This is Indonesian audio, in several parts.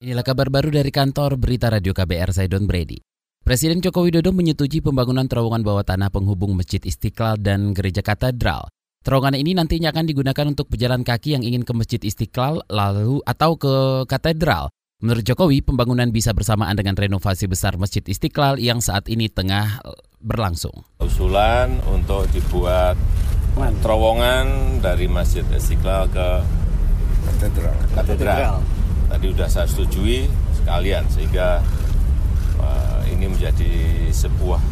Inilah kabar baru dari kantor Berita Radio KBR saya Don Brady. Presiden Joko Widodo menyetujui pembangunan terowongan bawah tanah penghubung Masjid Istiqlal dan Gereja Katedral. Terowongan ini nantinya akan digunakan untuk pejalan kaki yang ingin ke Masjid Istiqlal lalu atau ke katedral. Menurut Jokowi, pembangunan bisa bersamaan dengan renovasi besar Masjid Istiqlal yang saat ini tengah berlangsung. Usulan untuk dibuat terowongan dari Masjid Istiqlal ke katedral. katedral tadi sudah saya setujui sekalian sehingga uh, ini menjadi sebuah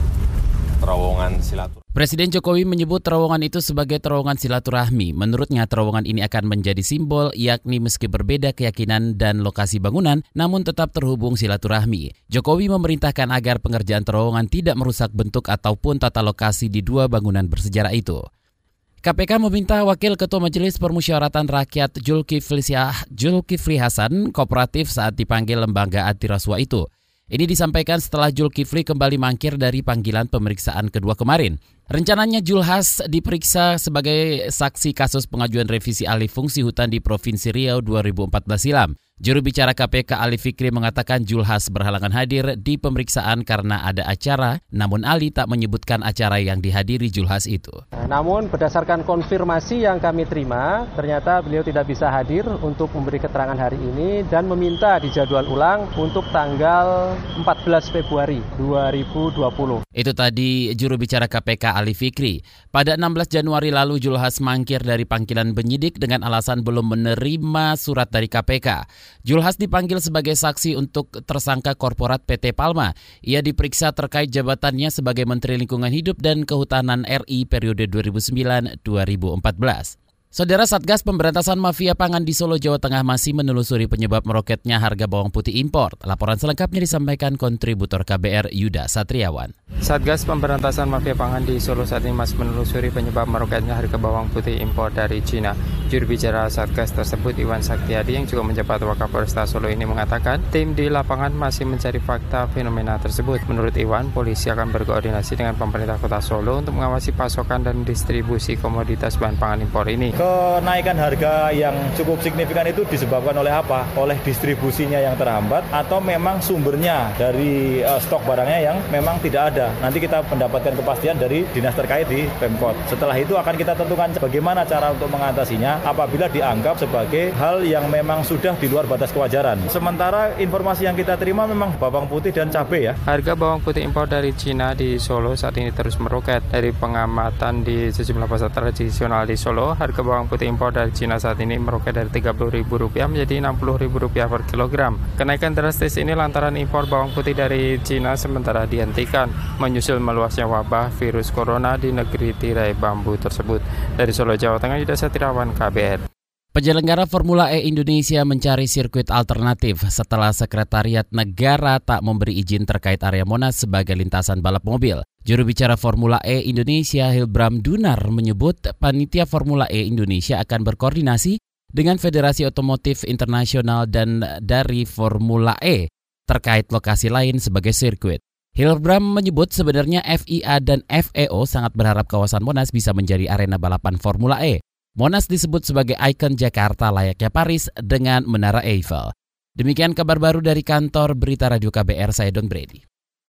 terowongan silaturahmi. Presiden Jokowi menyebut terowongan itu sebagai terowongan silaturahmi. Menurutnya terowongan ini akan menjadi simbol yakni meski berbeda keyakinan dan lokasi bangunan namun tetap terhubung silaturahmi. Jokowi memerintahkan agar pengerjaan terowongan tidak merusak bentuk ataupun tata lokasi di dua bangunan bersejarah itu. KPK meminta Wakil Ketua Majelis Permusyawaratan Rakyat Julkifli Hasan kooperatif saat dipanggil lembaga anti rasuah itu. Ini disampaikan setelah Julkifli kembali mangkir dari panggilan pemeriksaan kedua kemarin. Rencananya Julhas diperiksa sebagai saksi kasus pengajuan revisi alih fungsi hutan di Provinsi Riau 2014 silam. Juru bicara KPK Ali Fikri mengatakan Julhas berhalangan hadir di pemeriksaan karena ada acara, namun Ali tak menyebutkan acara yang dihadiri Julhas itu. Namun berdasarkan konfirmasi yang kami terima, ternyata beliau tidak bisa hadir untuk memberi keterangan hari ini dan meminta dijadwal ulang untuk tanggal 14 Februari 2020. Itu tadi juru bicara KPK Ali Fikri. Pada 16 Januari lalu Julhas mangkir dari panggilan penyidik dengan alasan belum menerima surat dari KPK. Julhas dipanggil sebagai saksi untuk tersangka korporat PT Palma. Ia diperiksa terkait jabatannya sebagai Menteri Lingkungan Hidup dan Kehutanan RI periode 2009-2014. Saudara Satgas Pemberantasan Mafia Pangan di Solo, Jawa Tengah masih menelusuri penyebab meroketnya harga bawang putih impor. Laporan selengkapnya disampaikan kontributor KBR Yuda Satriawan. Satgas Pemberantasan Mafia Pangan di Solo saat ini masih menelusuri penyebab meroketnya harga bawang putih impor dari Cina. Juru bicara Satgas tersebut Iwan Saktiadi yang juga menjabat Wakapolresta Solo ini mengatakan tim di lapangan masih mencari fakta fenomena tersebut. Menurut Iwan, polisi akan berkoordinasi dengan pemerintah kota Solo untuk mengawasi pasokan dan distribusi komoditas bahan pangan impor ini kenaikan harga yang cukup signifikan itu disebabkan oleh apa? Oleh distribusinya yang terhambat atau memang sumbernya dari uh, stok barangnya yang memang tidak ada. Nanti kita mendapatkan kepastian dari dinas terkait di Pemkot. Setelah itu akan kita tentukan bagaimana cara untuk mengatasinya apabila dianggap sebagai hal yang memang sudah di luar batas kewajaran. Sementara informasi yang kita terima memang bawang putih dan cabai ya. Harga bawang putih impor dari Cina di Solo saat ini terus meroket. Dari pengamatan di sejumlah pasar tradisional di Solo, harga bawang putih impor dari Cina saat ini meroket dari Rp30.000 menjadi Rp60.000 per kilogram. Kenaikan drastis ini lantaran impor bawang putih dari Cina sementara dihentikan menyusul meluasnya wabah virus corona di negeri tirai bambu tersebut. Dari Solo, Jawa Tengah, Yuda Satirawan, KBR. Penyelenggara Formula E Indonesia mencari sirkuit alternatif setelah Sekretariat Negara tak memberi izin terkait area Monas sebagai lintasan balap mobil. Juru bicara Formula E Indonesia Hilbram Dunar menyebut panitia Formula E Indonesia akan berkoordinasi dengan Federasi Otomotif Internasional dan dari Formula E terkait lokasi lain sebagai sirkuit. Hilbram menyebut sebenarnya FIA dan FEO sangat berharap kawasan Monas bisa menjadi arena balapan Formula E. Monas disebut sebagai ikon Jakarta layaknya Paris dengan Menara Eiffel. Demikian kabar baru dari kantor Berita Radio KBR, saya Don Brady.